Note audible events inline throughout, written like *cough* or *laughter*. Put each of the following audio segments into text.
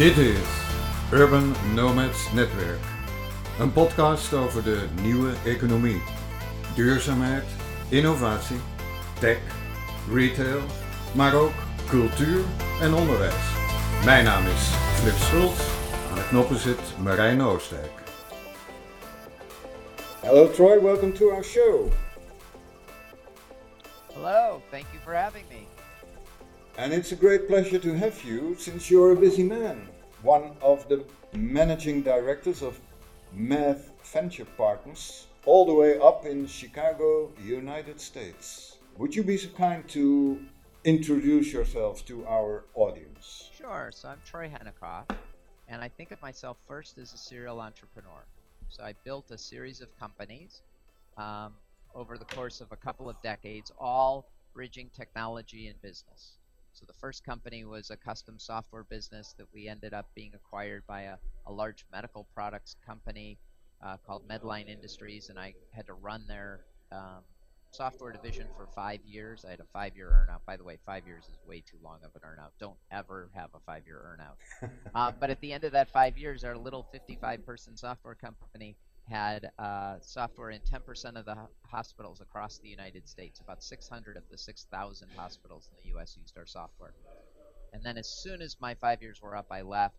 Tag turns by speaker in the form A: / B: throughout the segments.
A: Dit is Urban Nomads Netwerk. Een podcast over de nieuwe economie. Duurzaamheid, innovatie, tech, retail, maar ook cultuur en onderwijs. Mijn naam is Flip Schultz. Aan de knoppen zit Marijn Oostdijk. Hello Troy, welcome to our show.
B: Hello, thank you for having me.
A: And it's a great pleasure to have you since you're a busy man. One of the managing directors of Math Venture Partners, all the way up in Chicago, United States. Would you be so kind to introduce yourself to our audience?
B: Sure. So I'm Troy Henikoff, and I think of myself first as a serial entrepreneur. So I built a series of companies um, over the course of a couple of decades, all bridging technology and business. So the first company was a custom software business that we ended up being acquired by a, a large medical products company uh, called Medline Industries, and I had to run their um, software division for five years. I had a five-year earnout. By the way, five years is way too long of an earnout. Don't ever have a five-year earnout. *laughs* uh, but at the end of that five years, our little 55-person software company had uh, software in 10% of the hospitals across the United States. About 600 of the 6,000 hospitals in the U.S. used our software. And then as soon as my five years were up, I left,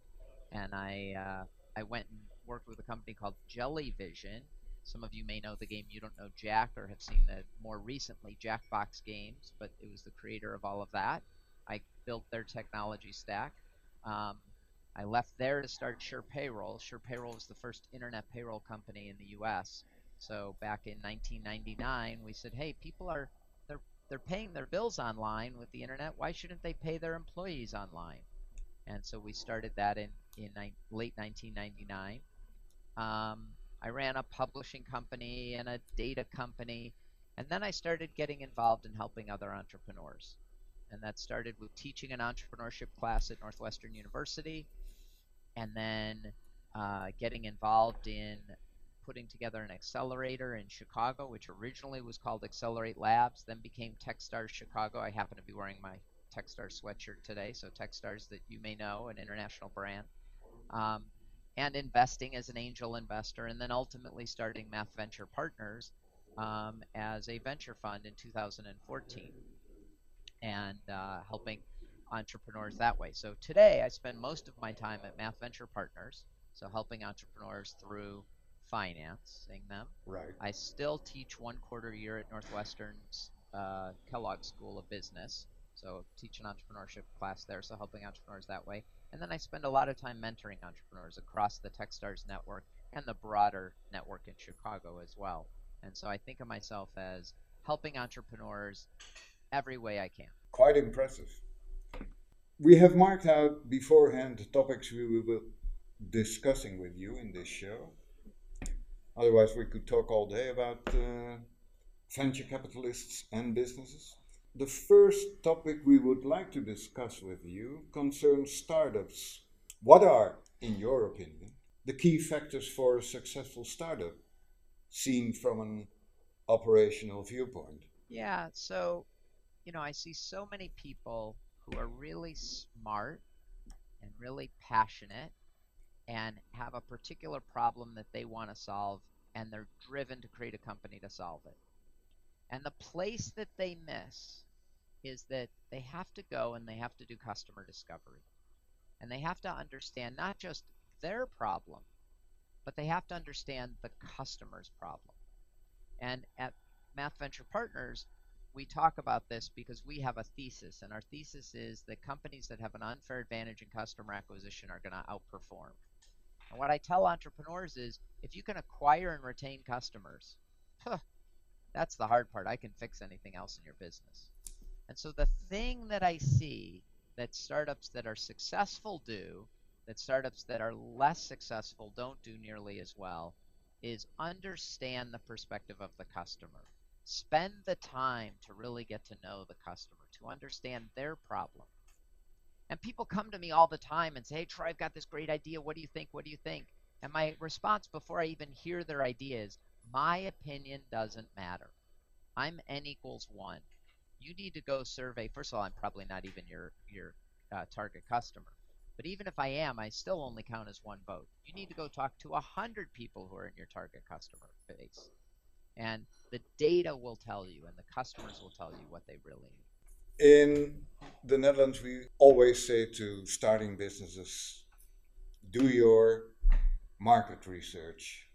B: and I uh, I went and worked with a company called Jellyvision. Some of you may know the game. You don't know Jack or have seen the more recently Jackbox games, but it was the creator of all of that. I built their technology stack. Um, I left there to start Sure Payroll. Sure Payroll was the first internet payroll company in the U.S. So back in 1999, we said, "Hey, people are they're they're paying their bills online with the internet. Why shouldn't they pay their employees online?" And so we started that in in ni- late 1999. Um, I ran a publishing company and a data company, and then I started getting involved in helping other entrepreneurs. And that started with teaching an entrepreneurship class at Northwestern University and then uh, getting involved in putting together an accelerator in Chicago, which originally was called Excelerate Labs, then became Techstars Chicago. I happen to be wearing my Techstars sweatshirt today, so Techstars that you may know, an international brand. Um, and investing as an angel investor, and then ultimately starting Math Venture Partners um, as a venture fund in 2014 and uh, helping entrepreneurs that way. So today I spend most of my time at Math Venture Partners, so helping entrepreneurs through financing them.
A: Right.
B: I still teach one quarter a year at Northwestern's uh, Kellogg School of Business, so teach an entrepreneurship class there, so helping entrepreneurs that way. And then I spend a lot of time mentoring entrepreneurs across the Techstars network and the broader network in Chicago as well. And so I think of myself as helping entrepreneurs every way I can.
A: Quite impressive. We have marked out beforehand the topics we will be discussing with you in this show. Otherwise, we could talk all day about uh, venture capitalists and businesses. The first topic we would like to discuss with you concerns startups. What are, in your opinion, the key factors for a successful startup, seen from an operational viewpoint?
B: Yeah, so, you know, I see so many people who are really smart and really passionate and have a particular problem that they want to solve and they're driven to create a company to solve it. And the place that they miss is that they have to go and they have to do customer discovery. And they have to understand not just their problem, but they have to understand the customer's problem. And at Math Venture Partners, we talk about this because we have a thesis, and our thesis is that companies that have an unfair advantage in customer acquisition are going to outperform. And what I tell entrepreneurs is if you can acquire and retain customers, huh, that's the hard part. I can fix anything else in your business. And so the thing that I see that startups that are successful do, that startups that are less successful don't do nearly as well, is understand the perspective of the customer. Spend the time to really get to know the customer, to understand their problem. And people come to me all the time and say, Hey, Troy, I've got this great idea. What do you think? What do you think? And my response before I even hear their idea is, My opinion doesn't matter. I'm n equals one. You need to go survey. First of all, I'm probably not even your your uh, target customer. But even if I am, I still only count as one vote. You need to go talk to 100 people who are in your target customer base. And the data will tell you, and the customers will tell you what they really need.
A: In the Netherlands, we always say to starting businesses do your market research.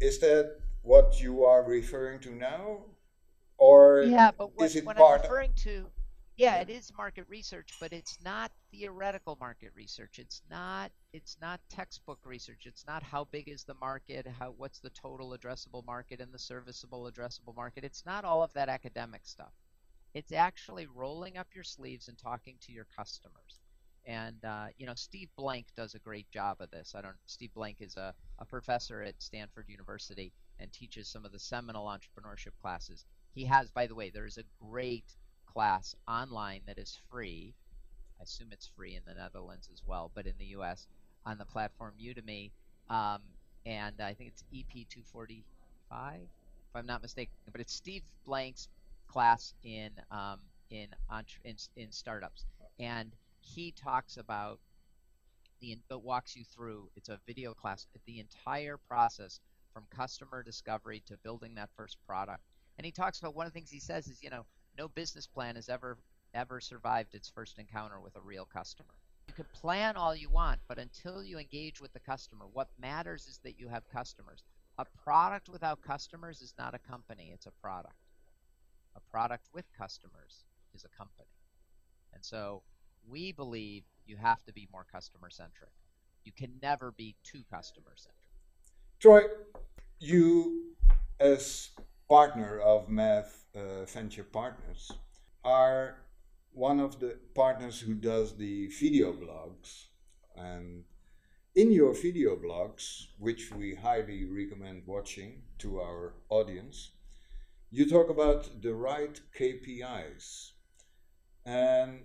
A: Is that what you are referring to now? Or
B: yeah, but what,
A: is it
B: what
A: part
B: I'm referring to yeah, it is market research, but it's not theoretical market research. It's not it's not textbook research. It's not how big is the market, how what's the total addressable market and the serviceable addressable market. It's not all of that academic stuff. It's actually rolling up your sleeves and talking to your customers. And uh, you know, Steve Blank does a great job of this. I don't. Steve Blank is a, a professor at Stanford University and teaches some of the seminal entrepreneurship classes. He has, by the way, there is a great class online that is free. I assume it's free in the Netherlands as well, but in the U.S. on the platform Udemy, um, and I think it's EP245, if I'm not mistaken. But it's Steve Blank's class in um, in, in in startups, and he talks about the it walks you through. It's a video class, the entire process from customer discovery to building that first product. And he talks about one of the things he says is, you know, no business plan has ever ever survived its first encounter with a real customer. You can plan all you want, but until you engage with the customer, what matters is that you have customers. A product without customers is not a company, it's a product. A product with customers is a company. And so we believe you have to be more customer centric. You can never be too customer centric.
A: Troy, you as partner of Math uh, Venture Partners, are one of the partners who does the video blogs. And in your video blogs, which we highly recommend watching to our audience, you talk about the right KPIs. And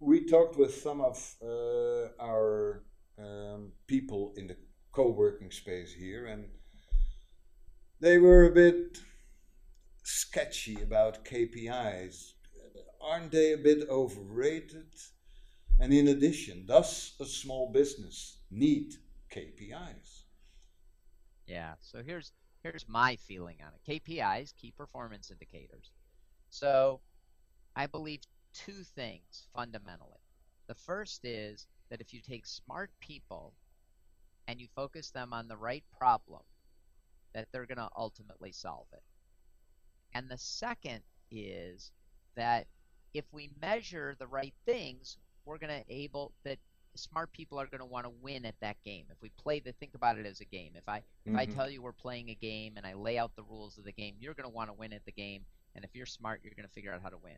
A: we talked with some of uh, our um, people in the co working space here, and they were a bit sketchy about KPIs. Aren't they a bit overrated? And in addition, does a small business need KPIs?
B: Yeah, so here's here's my feeling on it. KPIs, key performance indicators. So I believe two things fundamentally. The first is that if you take smart people and you focus them on the right problem, that they're going to ultimately solve it. And the second is that if we measure the right things, we're going to able that smart people are going to want to win at that game. If we play the think about it as a game. If I mm-hmm. if I mm-hmm. tell you we're playing a game and I lay out the rules of the game, you're going to want to win at the game. And if you're smart, you're going to figure out how to win.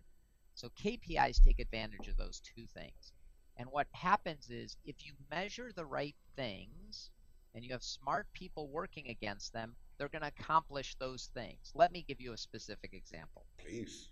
B: So KPIs take advantage of those two things. And what happens is if you measure the right things and you have smart people working against them, they're going to accomplish those things. Let me give you a specific example.
A: Please.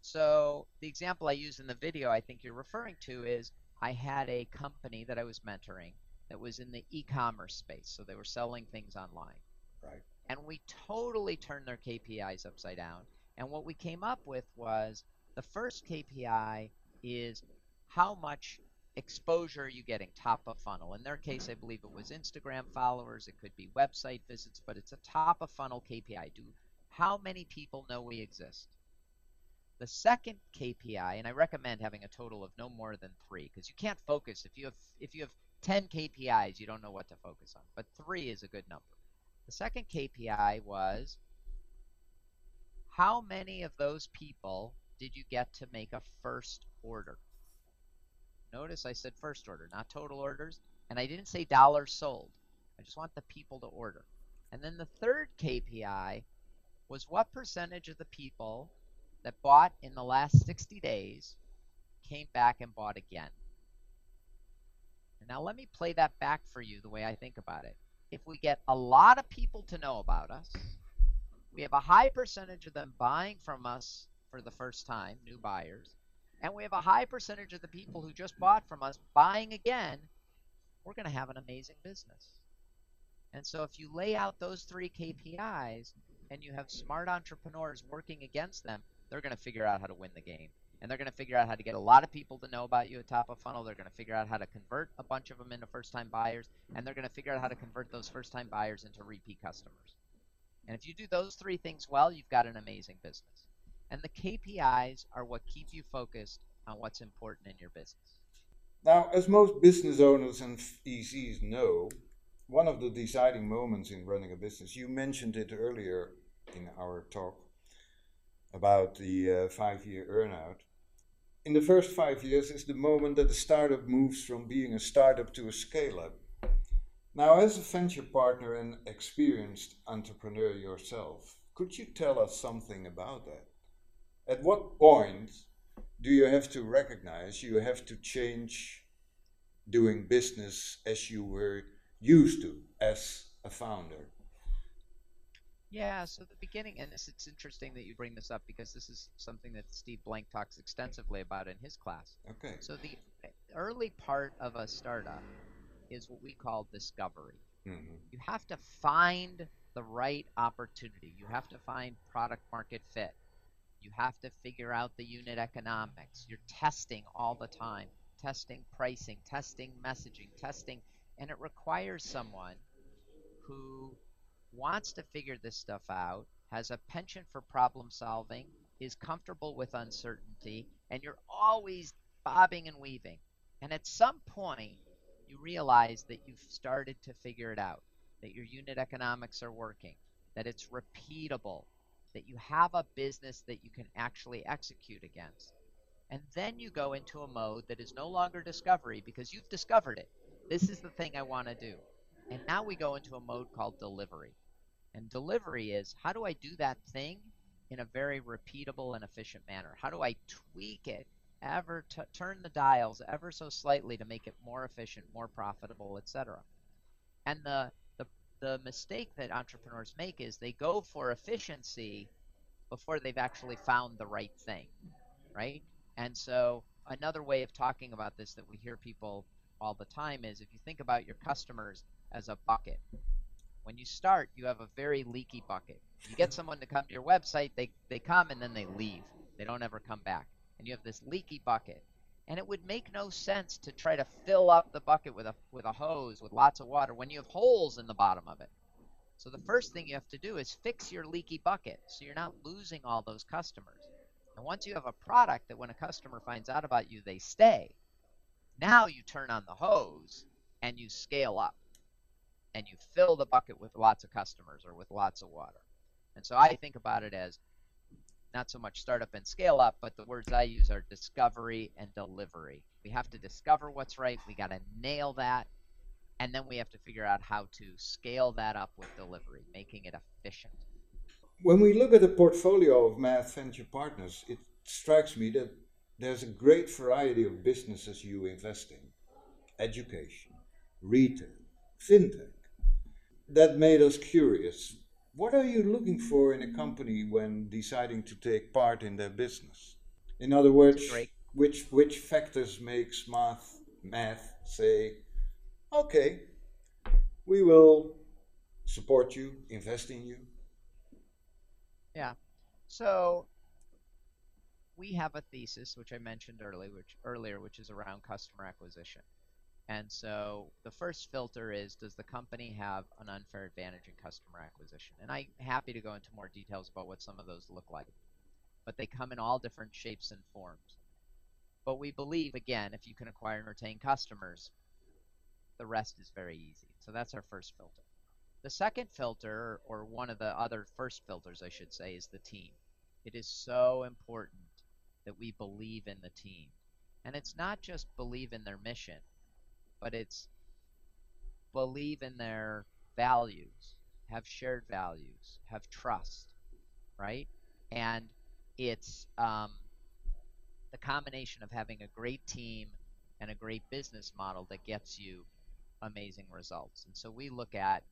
B: So, the example I use in the video I think you're referring to is I had a company that I was mentoring that was in the e commerce space. So, they were selling things online.
A: Right.
B: And we totally turned their KPIs upside down. And what we came up with was the first KPI is how much exposure are you getting top of funnel? In their case, I believe it was Instagram followers, it could be website visits, but it's a top of funnel KPI. Do how many people know we exist? The second KPI, and I recommend having a total of no more than three, because you can't focus if you have if you have 10 KPIs, you don't know what to focus on. But three is a good number. The second KPI was how many of those people did you get to make a first order? Notice I said first order, not total orders. And I didn't say dollars sold. I just want the people to order. And then the third KPI was what percentage of the people that bought in the last 60 days came back and bought again. And now let me play that back for you the way I think about it. If we get a lot of people to know about us, we have a high percentage of them buying from us for the first time, new buyers, and we have a high percentage of the people who just bought from us buying again, we're going to have an amazing business. And so if you lay out those three KPIs and you have smart entrepreneurs working against them, they're going to figure out how to win the game. and they're going to figure out how to get a lot of people to know about you at top of funnel. They're going to figure out how to convert a bunch of them into first time buyers, and they're going to figure out how to convert those first time buyers into repeat customers. And if you do those three things well, you've got an amazing business. And the KPIs are what keep you focused on what's important in your business.
A: Now, as most business owners and ECs know, one of the deciding moments in running a business, you mentioned it earlier in our talk about the uh, five year earnout. In the first five years is the moment that the startup moves from being a startup to a scale up. Now, as a venture partner and experienced entrepreneur yourself, could you tell us something about that? At what point do you have to recognize you have to change doing business as you were used to as a founder?
B: Yeah, so the beginning, and this, it's interesting that you bring this up because this is something that Steve Blank talks extensively about in his class.
A: Okay.
B: So the early part of a startup is what we call discovery.
A: Mm-hmm.
B: You have to find the right opportunity. You have to find product market fit. You have to figure out the unit economics. You're testing all the time, testing pricing, testing messaging, testing, and it requires someone who wants to figure this stuff out, has a penchant for problem solving, is comfortable with uncertainty, and you're always bobbing and weaving. And at some point, you realize that you've started to figure it out, that your unit economics are working, that it's repeatable, that you have a business that you can actually execute against. And then you go into a mode that is no longer discovery because you've discovered it. This is the thing I want to do. And now we go into a mode called delivery. And delivery is how do I do that thing in a very repeatable and efficient manner? How do I tweak it ever t- turn the dials ever so slightly to make it more efficient, more profitable, etc. And the, the mistake that entrepreneurs make is they go for efficiency before they've actually found the right thing, right? And so another way of talking about this that we hear people all the time is if you think about your customers as a bucket, when you start, you have a very leaky bucket. You get someone to come to your website, they, they come and then they leave. They don't ever come back. And you have this leaky bucket. And it would make no sense to try to fill up the bucket with a with a hose with lots of water when you have holes in the bottom of it. So the first thing you have to do is fix your leaky bucket so you're not losing all those customers. And once you have a product that when a customer finds out about you, they stay, now you turn on the hose and you scale up and you fill the bucket with lots of customers or with lots of water. And so I think about it as not so much startup and scale up, but the words I use are discovery and delivery. We have to discover what's right, we got to nail that, and then we have to figure out how to scale that up with delivery, making it efficient.
A: When we look at the portfolio of Math Venture Partners, it strikes me that there's a great variety of businesses you invest in education, retail, fintech, that made us curious. What are you looking for in a company when deciding to take part in their business? In other words, which which factors makes math math say, okay, we will support you, invest in you?
B: Yeah. So we have a thesis which I mentioned earlier, which earlier, which is around customer acquisition. And so the first filter is does the company have an unfair advantage in customer acquisition? And I'm happy to go into more details about what some of those look like. But they come in all different shapes and forms. But we believe, again, if you can acquire and retain customers, the rest is very easy. So that's our first filter. The second filter, or one of the other first filters, I should say, is the team. It is so important that we believe in the team. And it's not just believe in their mission, but it's believe in their values, have shared values, have trust, right? And it's um, the combination of having a great team and a great business model that gets you amazing results. And so we look at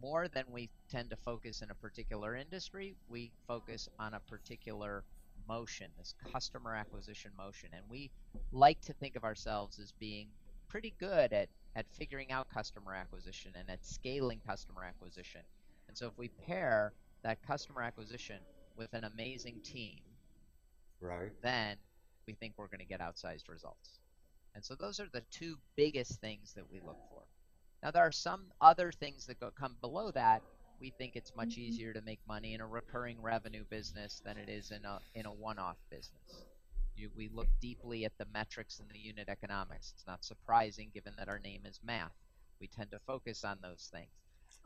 B: more than we tend to focus in a particular industry, we focus on a particular motion, this customer acquisition motion. And we like to think of ourselves as being pretty good at, at figuring out customer acquisition and at scaling customer acquisition. And so if we pair that customer acquisition with an amazing team,
A: right,
B: then we think we're going to get outsized results. And so those are the two biggest things that we look for. Now there are some other things that go, come below that. We think it's much mm-hmm. easier to make money in a recurring revenue business than it is in a in a one-off business. You, we look deeply at the metrics and the unit economics. It's not surprising given that our name is math. We tend to focus on those things.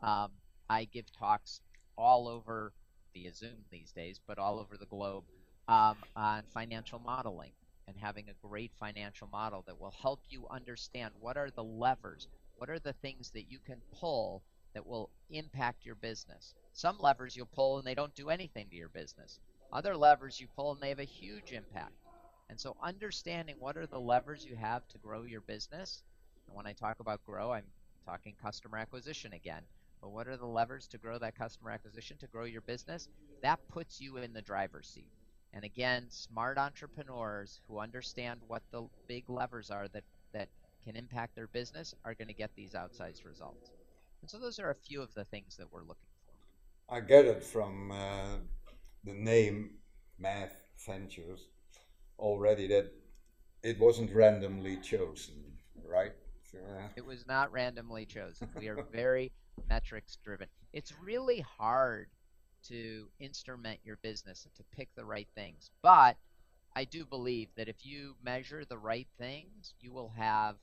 B: Um, I give talks all over via Zoom these days, but all over the globe um, on financial modeling and having a great financial model that will help you understand what are the levers, what are the things that you can pull that will impact your business. Some levers you'll pull and they don't do anything to your business. Other levers you pull and they have a huge impact. And so understanding what are the levers you have to grow your business, and when I talk about grow, I'm talking customer acquisition again. But what are the levers to grow that customer acquisition, to grow your business? That puts you in the driver's seat. And again, smart entrepreneurs who understand what the big levers are that, that can impact their business are going to get these outsized results. And so those are a few of the things that we're looking for.
A: I get it from uh, the name Math Ventures already that it wasn't randomly chosen, right?
B: Uh, it was not randomly chosen. We are very *laughs* metrics driven. It's really hard to instrument your business and to pick the right things. But I do believe that if you measure the right things, you will have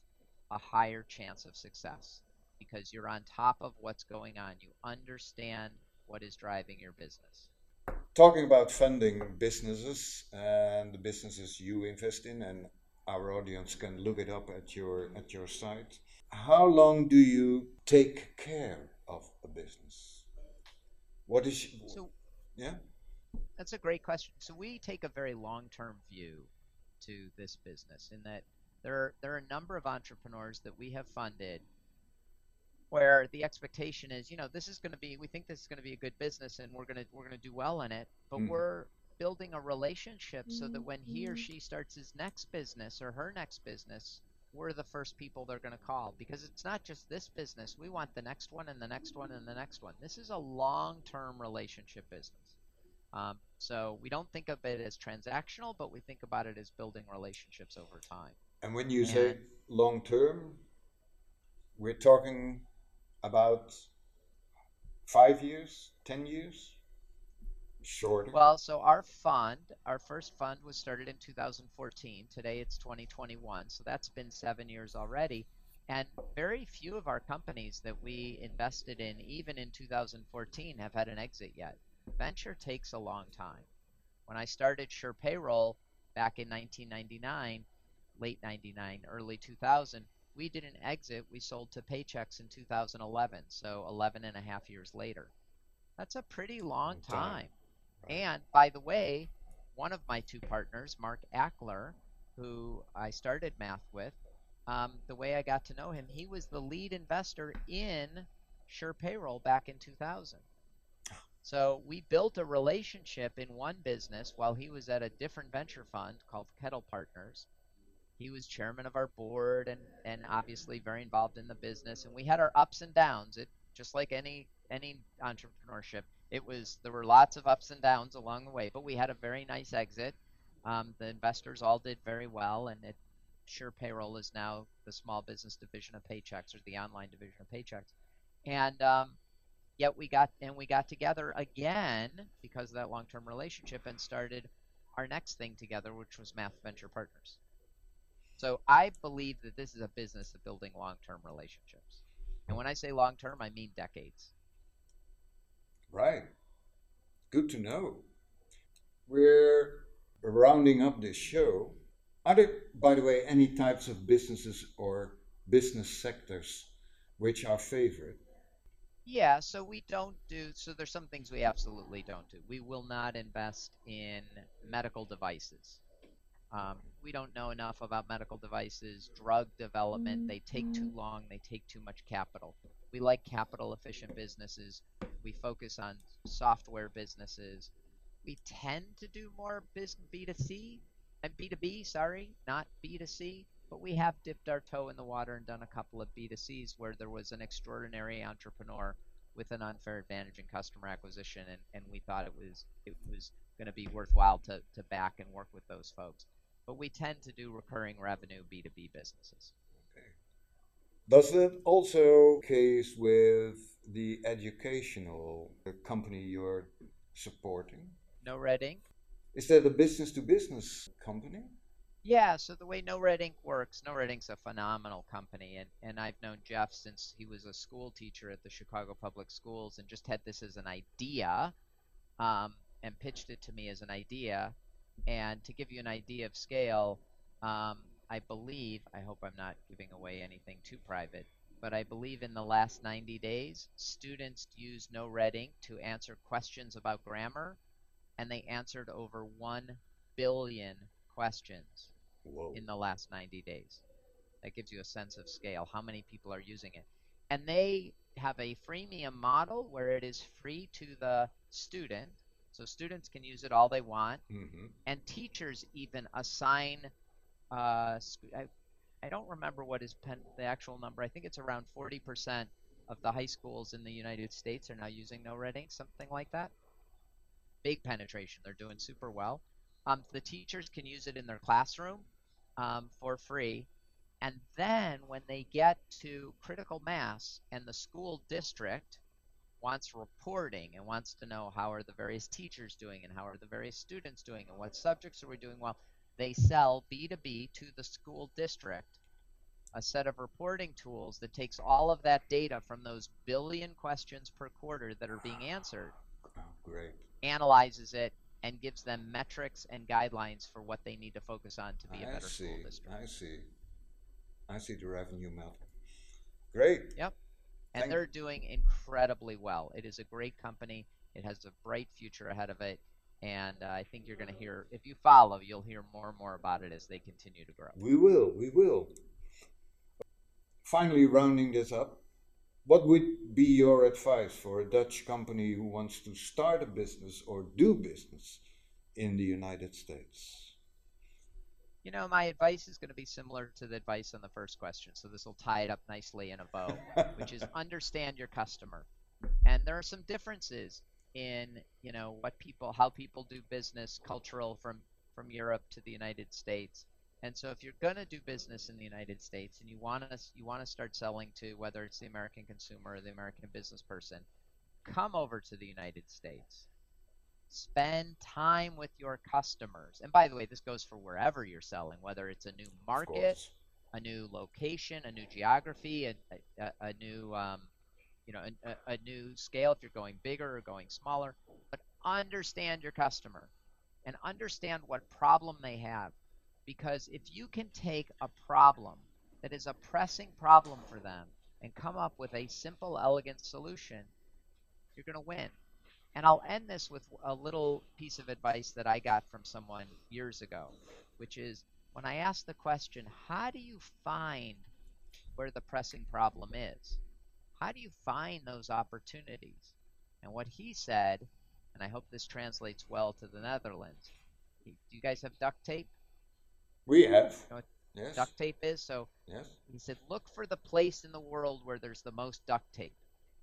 B: a higher chance of success because you're on top of what's going on. You understand what is driving your business.
A: Talking about funding businesses and the businesses you invest in, and our audience can look it up at your at your site. How long do you take care of a business? What is so? Yeah,
B: that's a great question. So we take a very long-term view to this business in that there are, there are a number of entrepreneurs that we have funded where the expectation is, you know, this is going to be, we think this is going to be a good business and we're going to we're going to do well in it, but mm. we're building a relationship so that when he or mm-hmm. she starts his next business or her next business, we're the first people they're going to call because it's not just this business. We want the next one and the next one and the next one. This is a long term relationship business. Um, so we don't think of it as transactional, but we think about it as building relationships over time.
A: And when you and say long term, we're talking about five years, ten years? Shorter.
B: Well, so our fund, our first fund was started in 2014. Today it's 2021. So that's been seven years already. And very few of our companies that we invested in, even in 2014, have had an exit yet. Venture takes a long time. When I started Sure Payroll back in 1999, late 99, early 2000, we did an exit. We sold to Paychex in 2011, so 11 and a half years later. That's a pretty long time. And by the way, one of my two partners, Mark Achler, who I started math with, um, the way I got to know him, he was the lead investor in Sure Payroll back in 2000. So we built a relationship in one business while he was at a different venture fund called Kettle Partners. He was chairman of our board and, and obviously very involved in the business. And we had our ups and downs. It just like any any entrepreneurship it was there were lots of ups and downs along the way, but we had a very nice exit. Um, the investors all did very well, and it, sure payroll is now the small business division of Paychex or the online division of Paychex and um, yet we got and we got together again because of that long-term relationship and started our next thing together, which was Math Venture Partners. So I believe that this is a business of building long-term relationships, and when I say long-term, I mean decades.
A: Right. Good to know. We're rounding up this show. Are there, by the way, any types of businesses or business sectors which are favorite?
B: Yeah, so we don't do, so there's some things we absolutely don't do. We will not invest in medical devices. Um, we don't know enough about medical devices, drug development. They take too mm-hmm. long, they take too much capital. We like capital efficient businesses. We focus on software businesses. We tend to do more B2C and B2B, sorry, not B2C, but we have dipped our toe in the water and done a couple of B2Cs where there was an extraordinary entrepreneur with an unfair advantage in customer acquisition, and, and we thought it was it was going to be worthwhile to, to back and work with those folks. But we tend to do recurring revenue B2B businesses.
A: Okay. Does that also case with the educational company you're supporting?
B: No Red Ink.
A: Is that a business to business company?
B: Yeah, so the way No Red Ink works, No Red Ink's a phenomenal company, and, and I've known Jeff since he was a school teacher at the Chicago Public Schools and just had this as an idea um, and pitched it to me as an idea. And to give you an idea of scale, um, I believe, I hope I'm not giving away anything too private, but I believe in the last 90 days, students used No Red Ink to answer questions about grammar, and they answered over 1 billion questions
A: Whoa.
B: in the last 90 days. That gives you a sense of scale, how many people are using it. And they have a freemium model where it is free to the student, so students can use it all they want,
A: hmm
B: and teachers even assign. Uh, I, I don't remember what is pen, the actual number. I think it's around 40% of the high schools in the United States are now using No Red Ink, something like that. Big penetration. They're doing super well. Um, the teachers can use it in their classroom um, for free. And then when they get to critical mass and the school district wants reporting and wants to know how are the various teachers doing and how are the various students doing and what subjects are we doing well, they sell B2B to the school district a set of reporting tools that takes all of that data from those billion questions per quarter that are being answered,
A: Oh, great.
B: analyzes it, and gives them metrics and guidelines for what they need to focus on to be a
A: I
B: better
A: see.
B: school district.
A: I see. I see the revenue model. Great.
B: Yep. And
A: Thank-
B: they're doing incredibly well. It is a great company. It has a bright future ahead of it. And uh, I think you're going to hear, if you follow, you'll hear more and more about it as they continue to grow.
A: We will. We will. Finally, rounding this up, what would be your advice for a Dutch company who wants to start a business or do business in the United States?
B: You know, my advice is going to be similar to the advice on the first question. So this will tie it up nicely in a bow, which is *laughs* understand your customer. And there are some differences in, you know, what people, how people do business, cultural from from Europe to the United States. And so if you're going to do business in the United States and you want to you want to start selling to whether it's the American consumer or the American business person, come over to the United States. Spend time with your customers. And by the way, this goes for wherever you're selling, whether it's a new market, a new location, a new geography, a, a, a new um, you know a, a a new scale if you're going bigger or going smaller. But understand your customer and understand what problem they have, because if you can take a problem that is a pressing problem for them and come up with a simple, elegant solution, you're going to win. And I'll end this with a little piece of advice that I got from someone years ago, which is when I asked the question, how do you find where the pressing problem is? How do you find those opportunities? And what he said, and I hope this translates well to the Netherlands. he- Do you guys have duct tape?
A: We have.
B: know what
A: Yes.
B: Duct tape is so.
A: Yes.
B: He said, look for the place in the world where there's the most duct tape.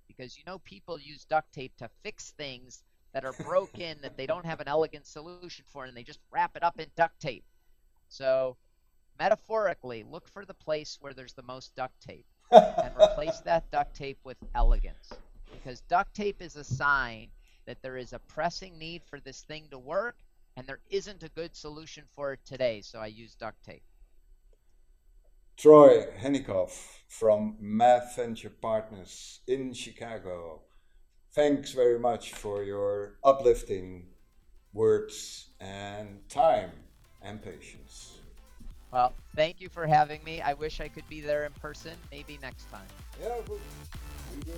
B: Because you know, people use duct tape to fix things that are broken that they don't have an elegant solution for, and they just wrap it up in duct tape. So, metaphorically, look for the place where there's the most duct tape and replace that duct tape with elegance. Because duct tape is a sign that there is a pressing need for this thing to work, and there isn't a good solution for it today, so I use duct tape.
A: Troy Henikoff from Math Venture Partners in Chicago. Thanks very much for your uplifting words and time and patience.
B: Well, thank you for having me. I wish I could be there in person. Maybe next time.
A: Yeah. We'll, we'll